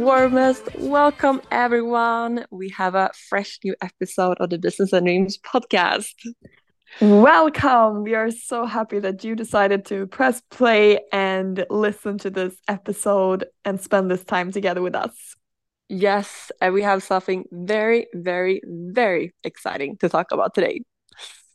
warmest welcome, everyone. We have a fresh new episode of the Business and Dreams podcast. Welcome. We are so happy that you decided to press play and listen to this episode and spend this time together with us. Yes, and we have something very, very, very exciting to talk about today.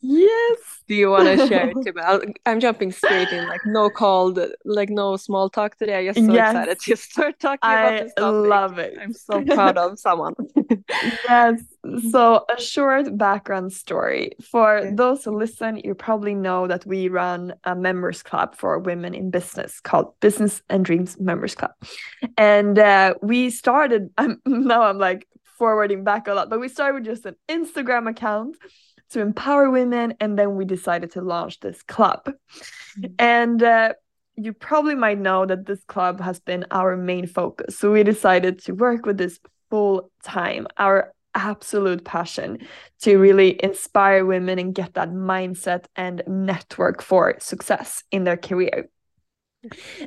Yes. Do you want to share it, Tim? I'm jumping straight in, like no called, like no small talk today. I'm just so yes. excited to start talking I about this topic. love it. I'm so proud of someone. yes. So a short background story. For those who listen, you probably know that we run a members club for women in business called Business and Dreams Members Club. And uh, we started, I'm, now I'm like forwarding back a lot, but we started with just an Instagram account to empower women and then we decided to launch this club. Mm-hmm. and uh, you probably might know that this club has been our main focus. So we decided to work with this full time our absolute passion to really inspire women and get that mindset and network for success in their career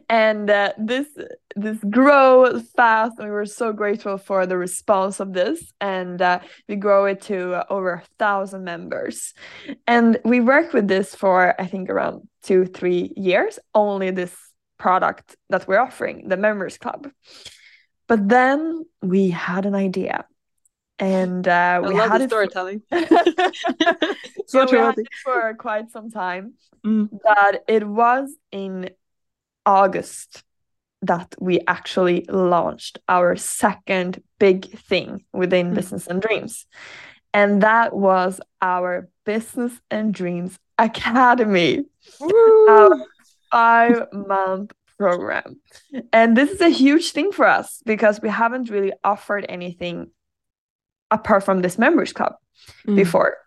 and uh, this this grow fast and we were so grateful for the response of this and uh, we grow it to uh, over a thousand members and we work with this for i think around two three years only this product that we're offering the members club but then we had an idea and uh, we had it storytelling. so we had it for quite some time. Mm. That it was in August that we actually launched our second big thing within mm. Business and Dreams. And that was our Business and Dreams Academy, our five month program. And this is a huge thing for us because we haven't really offered anything apart from this members club mm. before.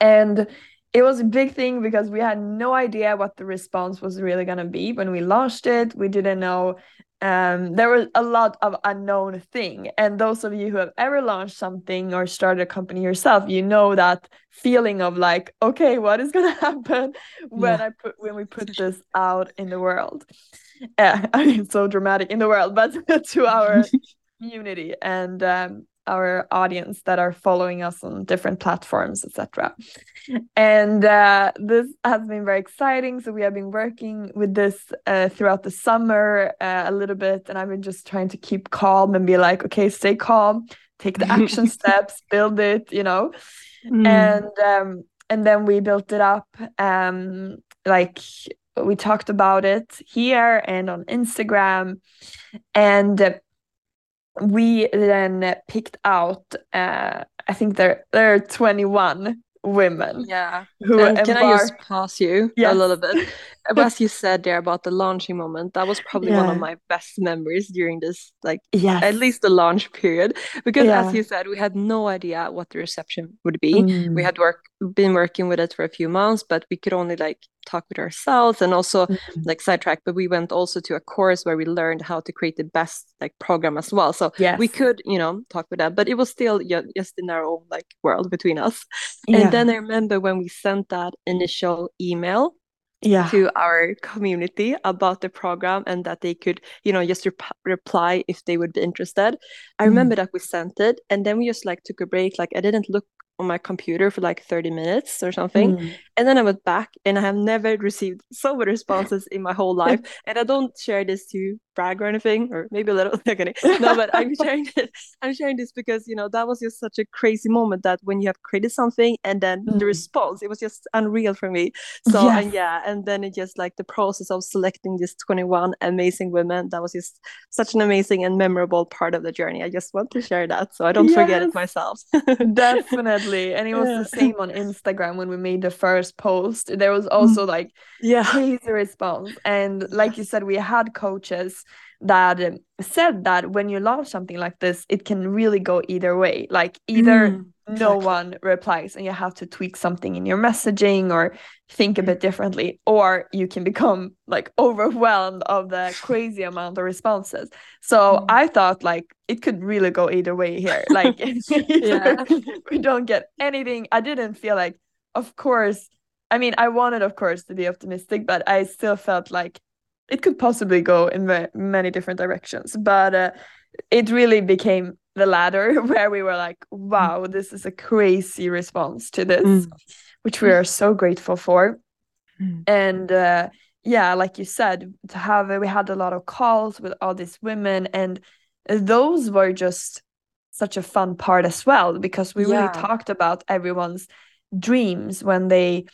And it was a big thing because we had no idea what the response was really going to be when we launched it. We didn't know um, there was a lot of unknown thing. And those of you who have ever launched something or started a company yourself you know that feeling of like okay what is going to happen when yeah. i put when we put this out in the world? Yeah i mean so dramatic in the world but to our community. And um, our audience that are following us on different platforms etc and uh, this has been very exciting. So we have been working with this uh, throughout the summer uh, a little bit and i've been just trying to keep calm and be like okay stay calm take the action steps build it you know? Mm. and um, and then we built it up um, like we talked about it here and on instagram. And we then picked out uh, i think there there are 21 women yeah who and can i just pause you yes. a little bit as you said there about the launching moment that was probably yeah. one of my best memories during this like yes. at least the launch period because yeah. as you said we had no idea what the reception would be mm. we had work been working with it for a few months but we could only like talk with ourselves and also mm-hmm. like sidetrack but we went also to a course where we learned how to create the best like program as well so yes. we could you know talk with that but it was still just in our own like world between us yeah. and then i remember when we sent that initial email yeah. to our community about the program and that they could you know just rep- reply if they would be interested i mm. remember that we sent it and then we just like took a break like i didn't look on my computer for like 30 minutes or something. Mm. And then I went back and I have never received so many responses in my whole life. and I don't share this to brag or anything, or maybe a little. no, but I'm sharing it. I'm sharing this because you know that was just such a crazy moment that when you have created something and then mm. the response, it was just unreal for me. So yes. and yeah, and then it just like the process of selecting these 21 amazing women, that was just such an amazing and memorable part of the journey. I just want to share that so I don't yes. forget it myself. Definitely and it was yeah. the same on instagram when we made the first post there was also mm. like yeah crazy response and like you said we had coaches that said that when you launch something like this it can really go either way. Like either mm no one replies and you have to tweak something in your messaging or think a bit differently or you can become like overwhelmed of the crazy amount of responses. So mm. i thought like it could really go either way here. Like we don't get anything. I didn't feel like of course i mean i wanted of course to be optimistic but i still felt like it could possibly go in many different directions but uh, it really became the ladder where we were like, wow, this is a crazy response to this, mm. which we are so grateful for. Mm. And uh, yeah, like you said, to have we had a lot of calls with all these women, and those were just such a fun part as well because we yeah. really talked about everyone's dreams when they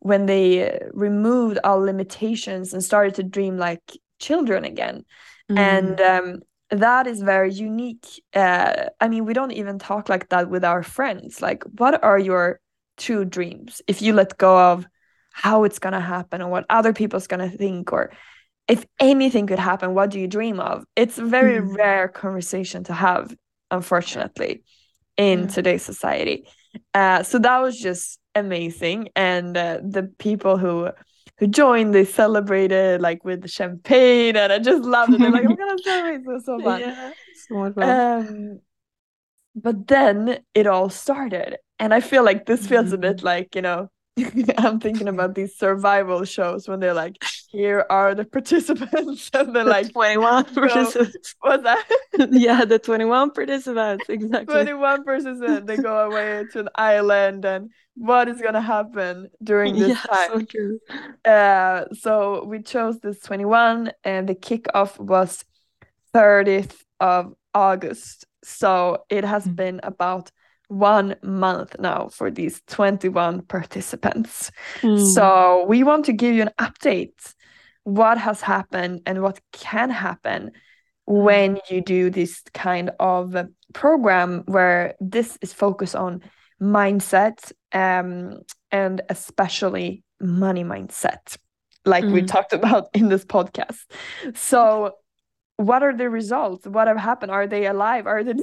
when they removed all limitations and started to dream like children again mm. and um, that is very unique uh, i mean we don't even talk like that with our friends like what are your true dreams if you let go of how it's going to happen or what other people's going to think or if anything could happen what do you dream of it's a very mm. rare conversation to have unfortunately in mm. today's society uh, so that was just amazing and uh, the people who who joined they celebrated like with champagne and i just loved it they're like we're gonna celebrate so so fun yeah so fun um but then it all started and i feel like this feels mm-hmm. a bit mm-hmm. like you know I'm thinking about these survival shows when they're like, here are the participants, and they're the like 21 participants. What's that? yeah, the 21 participants, exactly. 21 participants. They go away to an island, and what is gonna happen during this yeah, time? So true. Uh, so we chose this 21, and the kickoff was 30th of August. So it has mm-hmm. been about one month now for these 21 participants. Mm. So we want to give you an update what has happened and what can happen when you do this kind of program where this is focused on mindset um, and especially money mindset like mm. we talked about in this podcast so what are the results? What have happened? Are they alive? Are they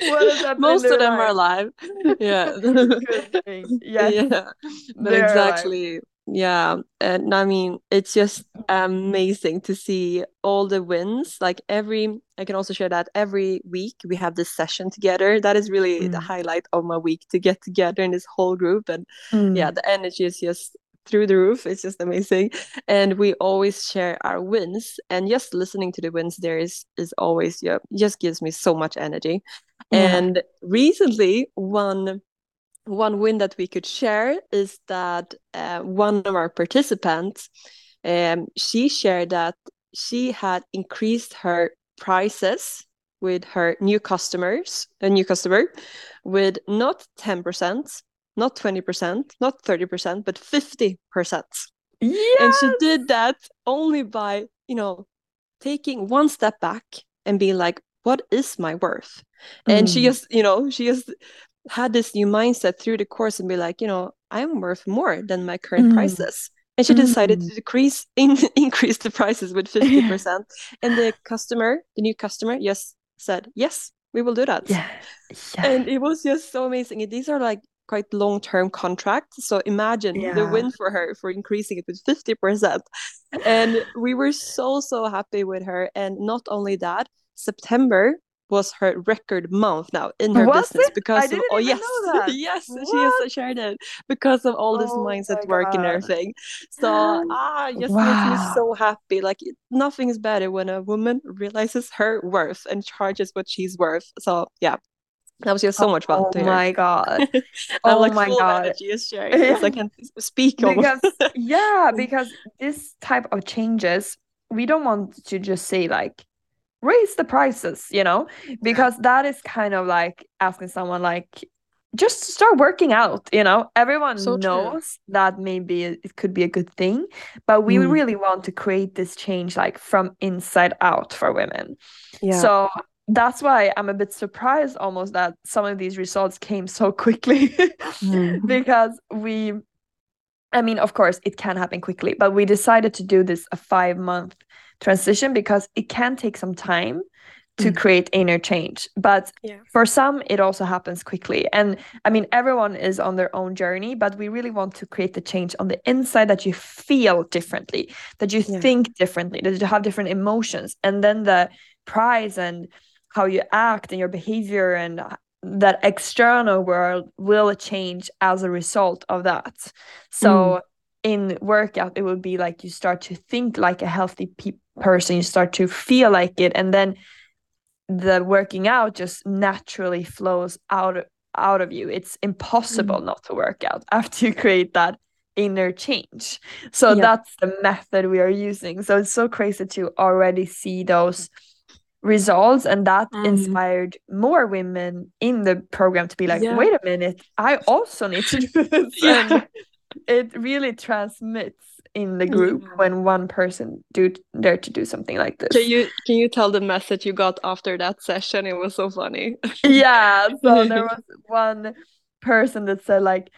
Most of them life? are alive. Yeah. yes. Yeah. But They're exactly. Alive. Yeah. And I mean, it's just amazing to see all the wins. Like every, I can also share that every week we have this session together. That is really mm. the highlight of my week to get together in this whole group. And mm. yeah, the energy is just through the roof. It's just amazing. And we always share our wins. And just listening to the wins there is is always yeah, just gives me so much energy. Yeah. And recently one one win that we could share is that uh, one of our participants um, she shared that she had increased her prices with her new customers a new customer with not 10% not 20%, not 30%, but 50%. Yes! And she did that only by, you know, taking one step back and being like, what is my worth? Mm. And she mm. just, you know, she just had this new mindset through the course and be like, you know, I'm worth more than my current mm. prices. And she decided mm. to decrease, in, increase the prices with 50%. and the customer, the new customer, yes, said, yes, we will do that. Yeah. yeah. And it was just so amazing. And these are like quite long term contract. So imagine yeah. the win for her for increasing it with 50%. And we were so, so happy with her. And not only that, September was her record month now in her was business it? because of oh yes yes what? she has shared it because of all this oh mindset work and everything so ah just wow. makes me so happy like nothing is better when a woman realizes her worth and charges what she's worth so yeah that was just so much fun. Oh my god! oh like my god! Energy is sharing because I can speak. Because yeah, because this type of changes, we don't want to just say like raise the prices, you know, because that is kind of like asking someone like just start working out you know everyone so knows true. that maybe it could be a good thing but we mm. really want to create this change like from inside out for women yeah. so that's why I'm a bit surprised almost that some of these results came so quickly mm. because we I mean of course it can happen quickly but we decided to do this a 5 month transition because it can take some time to mm. create inner change but yeah. for some it also happens quickly and i mean everyone is on their own journey but we really want to create the change on the inside that you feel differently that you yeah. think differently that you have different emotions and then the prize and how you act and your behavior and that external world will change as a result of that so mm. in workout it would be like you start to think like a healthy pe- person you start to feel like it and then the working out just naturally flows out out of you it's impossible mm. not to work out after you create that inner change so yeah. that's the method we are using so it's so crazy to already see those results and that mm. inspired more women in the program to be like yeah. wait a minute i also need to do this yeah. it really transmits in the group yeah. when one person do dare to do something like this. Can you can you tell the message you got after that session? It was so funny. yeah. So there was one person that said like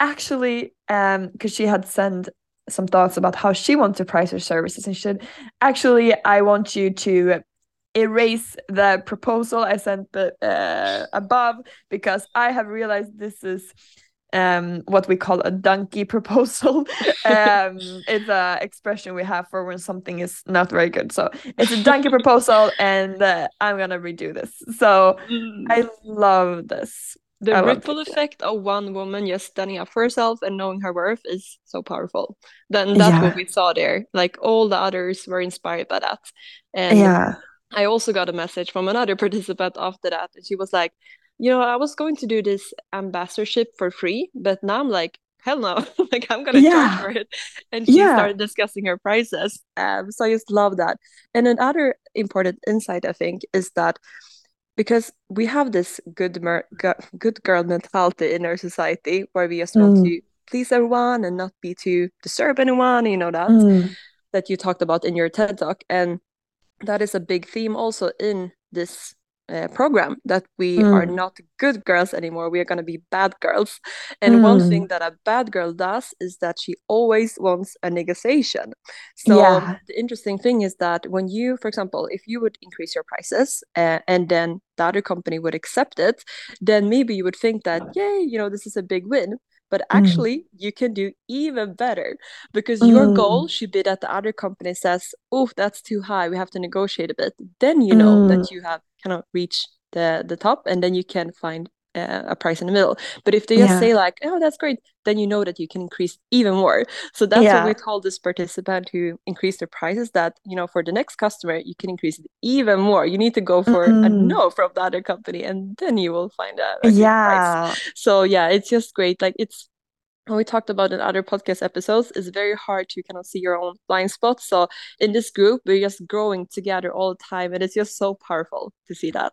actually um because she had sent some thoughts about how she wants to price her services and she said actually I want you to erase the proposal I sent the, uh, above because I have realized this is um what we call a donkey proposal. Um it's a expression we have for when something is not very good. So it's a donkey proposal and uh, i'm gonna redo this. So mm. i love this. The I ripple effect of one woman just standing up for herself and knowing her worth is so powerful. Then that's yeah. what we saw there. Like all the others were inspired by that. And yeah i also got a message from another participant after that and she was like you know, I was going to do this ambassadorship for free, but now I'm like, hell no, like I'm gonna yeah. charge for it. And she yeah. started discussing her prices. Um, so I just love that. And another important insight I think is that because we have this good mer- good girl mentality in our society where we just mm. want to please everyone and not be too disturb anyone, you know that mm. that you talked about in your TED talk, and that is a big theme also in this uh, program that we mm. are not good girls anymore we are going to be bad girls and mm. one thing that a bad girl does is that she always wants a negotiation so yeah. the interesting thing is that when you for example if you would increase your prices uh, and then the other company would accept it then maybe you would think that yay you know this is a big win but mm. actually mm. you can do even better because mm. your goal should be that the other company says oh that's too high we have to negotiate a bit then you know mm. that you have kind of reached the the top and then you can find uh, a price in the middle but if they just yeah. say like oh that's great then you know that you can increase even more so that's yeah. what we told this participant who increased their prices that you know for the next customer you can increase it even more you need to go for mm-hmm. a no from the other company and then you will find a yeah price. so yeah it's just great like it's we talked about in other podcast episodes, it's very hard to kind of see your own blind spots. So in this group, we're just growing together all the time, and it's just so powerful to see that.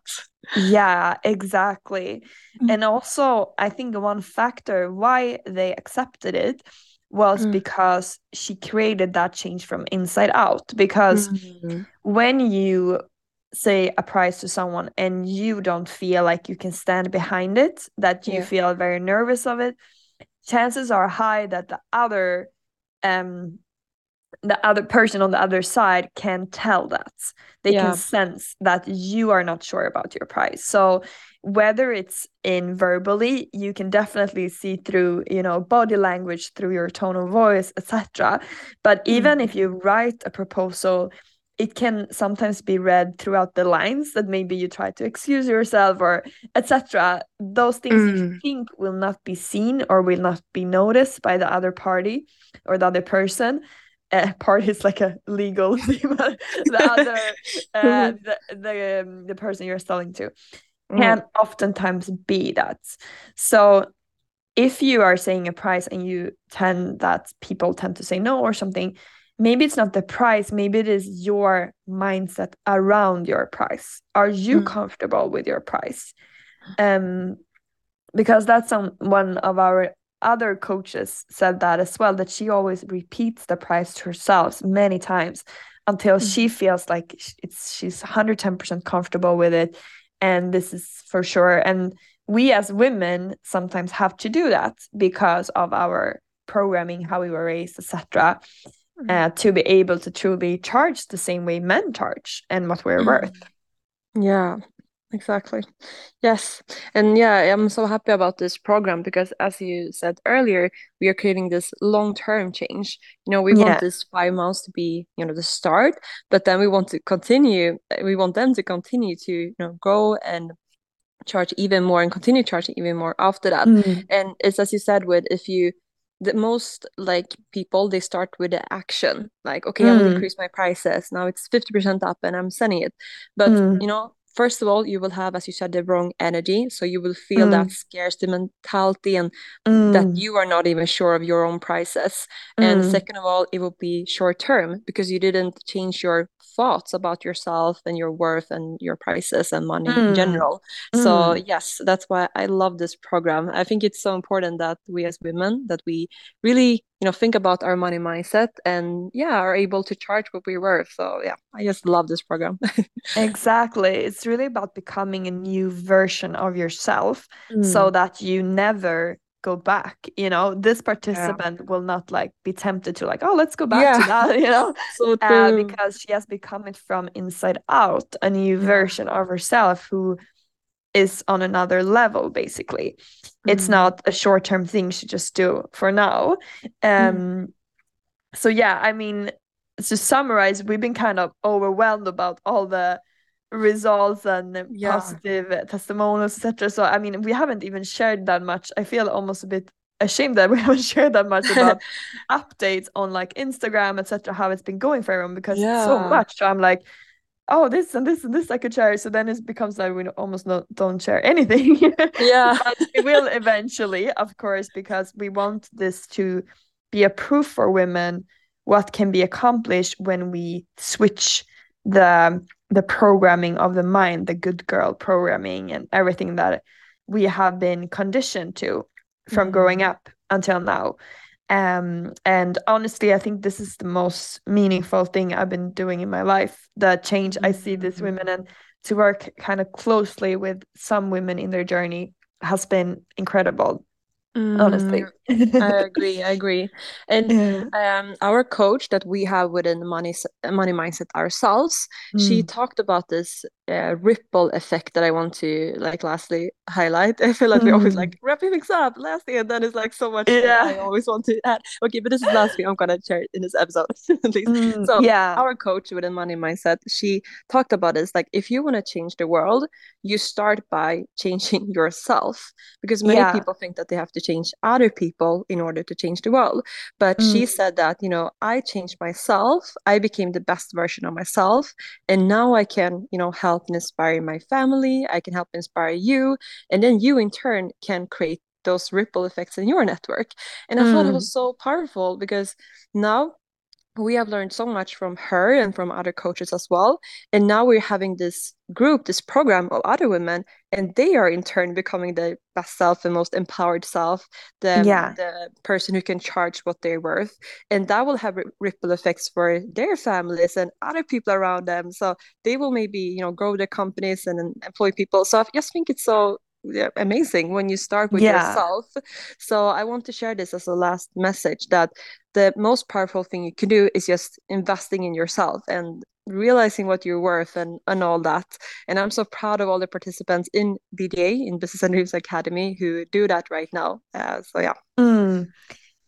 Yeah, exactly. Mm-hmm. And also, I think one factor why they accepted it was mm. because she created that change from inside out. Because mm-hmm. when you say a price to someone and you don't feel like you can stand behind it, that you yeah. feel very nervous of it chances are high that the other um the other person on the other side can tell that they yeah. can sense that you are not sure about your price so whether it's in verbally you can definitely see through you know body language through your tone of voice etc but even mm. if you write a proposal it can sometimes be read throughout the lines that maybe you try to excuse yourself or etc those things mm. you think will not be seen or will not be noticed by the other party or the other person uh, party is like a legal the other uh, the the, um, the person you're selling to mm. can oftentimes be that so if you are saying a price and you tend that people tend to say no or something maybe it's not the price maybe it is your mindset around your price are you mm. comfortable with your price um because that's some one of our other coaches said that as well that she always repeats the price to herself many times until mm. she feels like it's she's 110% comfortable with it and this is for sure and we as women sometimes have to do that because of our programming how we were raised etc mm. uh, to be able to truly charge the same way men charge and what we're mm. worth. Yeah, exactly. Yes. And yeah, I'm so happy about this program because as you said earlier, we are creating this long-term change. You know, we yeah. want this five months to be, you know, the start, but then we want to continue, we want them to continue to, you know, grow and charge even more and continue charging even more after that. Mm. And it's as you said with if you the most like people they start with the action like okay mm. i will increase my prices now it's 50% up and i'm sending it but mm. you know first of all you will have as you said the wrong energy so you will feel mm. that scarcity mentality and mm. that you are not even sure of your own prices mm. and second of all it will be short term because you didn't change your thoughts about yourself and your worth and your prices and money in mm. general so mm. yes that's why i love this program i think it's so important that we as women that we really you know think about our money mindset and yeah are able to charge what we're worth so yeah i just love this program exactly it's really about becoming a new version of yourself mm. so that you never go back you know this participant yeah. will not like be tempted to like oh let's go back yeah. to that you know so uh, because she has become it from inside out a new version of herself who is on another level basically mm. it's not a short-term thing she just do for now mm. um mm. so yeah i mean to summarize we've been kind of overwhelmed about all the results and yeah. positive testimonials etc so i mean we haven't even shared that much. I feel almost a bit ashamed that we haven't shared that much about updates on like instagram etc how it's been going for everyone because yeah. so much. So i'm like oh this and this and this i could share. So then it becomes like we almost not, don't share anything. Yeah. We will eventually of course because we want this to be a proof for women what can be accomplished when we switch the the programming of the mind the good girl programming and everything that we have been conditioned to from mm-hmm. growing up until now um and honestly i think this is the most meaningful thing i've been doing in my life the change i see this mm-hmm. women and to work kind of closely with some women in their journey has been incredible Mm, honestly i agree i agree and yeah. um our coach that we have within money money mindset ourselves mm. she talked about this uh, ripple effect that i want to like lastly highlight i feel like mm. we always like mm. wrapping things up lastly and then it's like so much yeah i always want to add okay but this is last week i'm gonna share it in this episode at least mm, so yeah our coach within money mindset she talked about this like if you want to change the world you start by changing yourself because many yeah. people think that they have to change other people in order to change the world. But mm. she said that, you know, I changed myself, I became the best version of myself, and now I can, you know, help and inspire my family, I can help inspire you, and then you in turn can create those ripple effects in your network. And I mm. thought it was so powerful because now we have learned so much from her and from other coaches as well. And now we're having this group this program of other women and they are in turn becoming the best self and most empowered self the, yeah. the person who can charge what they're worth. And that will have ripple effects for their families and other people around them. So they will maybe you know grow their companies and employ people. So i just think it's so amazing when you start with yeah. yourself. So I want to share this as a last message that the most powerful thing you can do is just investing in yourself and realizing what you're worth and and all that. And I'm so proud of all the participants in BDA in Business and Dreams Academy who do that right now. Uh, so yeah. Mm.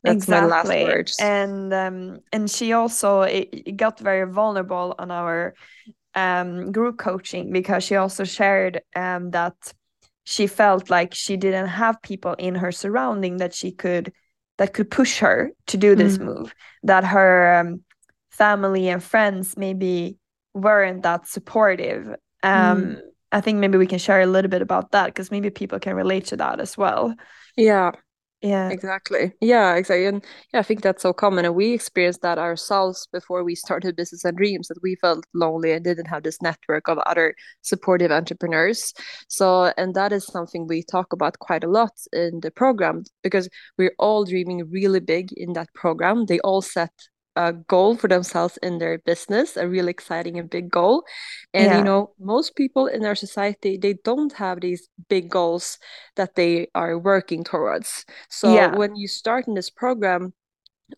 That's exactly. my last words. And um, and she also it, it got very vulnerable on our um, group coaching because she also shared um, that she felt like she didn't have people in her surrounding that she could that could push her to do this mm. move that her um, family and friends maybe weren't that supportive um, mm. i think maybe we can share a little bit about that because maybe people can relate to that as well yeah yeah. Exactly. Yeah exactly and yeah i think that's so common and we experienced that ourselves before we started business and dreams that we felt lonely and didn't have this network of other supportive entrepreneurs. So and that is something we talk about quite a lot in the program because we're all dreaming really big in that program. They all set a goal for themselves in their business a really exciting and big goal and yeah. you know most people in our society they don't have these big goals that they are working towards so yeah. when you start in this program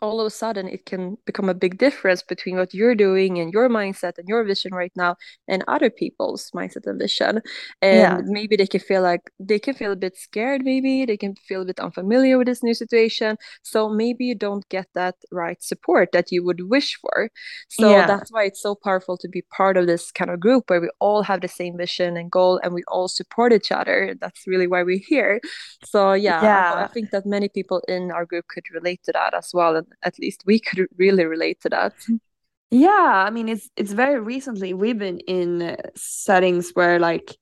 all of a sudden it can become a big difference between what you're doing and your mindset and your vision right now and other people's mindset and vision. And yeah. maybe they can feel like they can feel a bit scared maybe. They can feel a bit unfamiliar with this new situation. So maybe you don't get that right support that you would wish for. So yeah. that's why it's so powerful to be part of this kind of group where we all have the same vision and goal and we all support each other. That's really why we're here. So yeah, yeah. I, I think that many people in our group could relate to that as well at least we could really relate to that yeah i mean it's it's very recently we've been in settings where like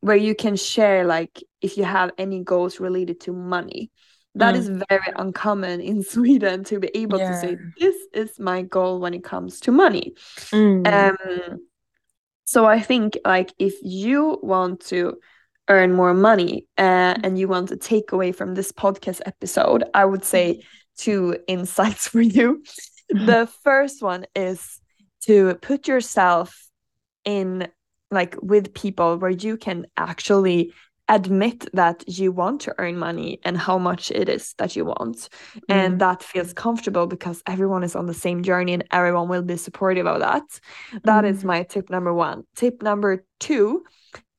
where you can share like if you have any goals related to money That mm. is very uncommon in sweden to be able yeah. to say this is my goal when it comes to money mm. um so i think like if you want to earn more money uh, and you want to take away from this podcast episode i would say two insights for you. the first one is to put yourself in like with people where you can actually admit that you want to earn money and how much it is that you want mm. and that feels comfortable because everyone is on the same journey and everyone will be supportive of that That mm. is my tip number 1 tip number 2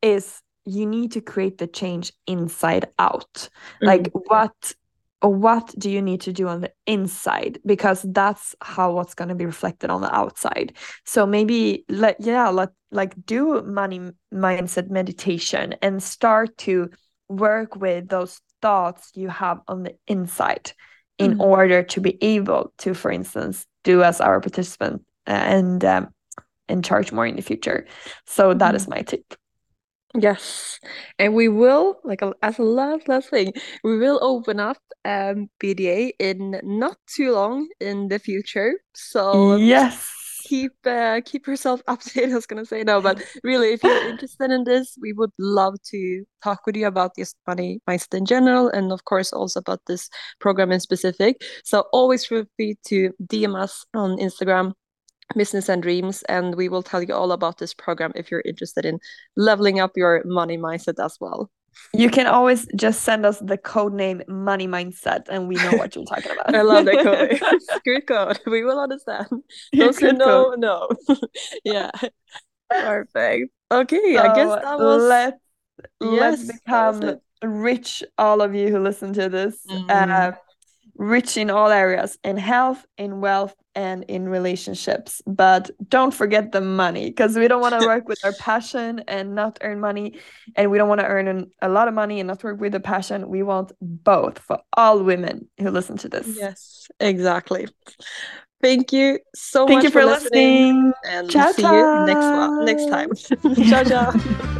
is you need to create the change inside out mm. like what or what do you need to do on the inside because that's how what's going to be reflected on the outside so maybe let yeah let like do money mindset meditation and start to work with those thoughts you have on the inside in mm. order to be able to for instance do as our participant and um, and charge more in the future so that mm. is my tip Yes, and we will like as a last last thing, we will open up um BDA in not too long in the future. So yes, keep uh, keep yourself updated. I was gonna say no, but really, if you're interested in this, we would love to talk with you about this money mindset in general, and of course also about this program in specific. So always feel free to DM us on Instagram business and dreams and we will tell you all about this program if you're interested in leveling up your money mindset as well. You can always just send us the code name money mindset and we know what you're talking about i love that code. good code. We will understand. Those who know code. know. Yeah. Perfect. Okay so i guess that was let's yes, let's become rich all of you who listen to this mm. uh, rich in all areas in health in wealth and in relationships but don't forget the money because we don't want to work with our passion and not earn money and we don't want to earn an, a lot of money and not work with a passion we want both for all women who listen to this yes exactly thank you so thank much you for, listening. listening and ciao, see ciao. you next next time ciao ciao.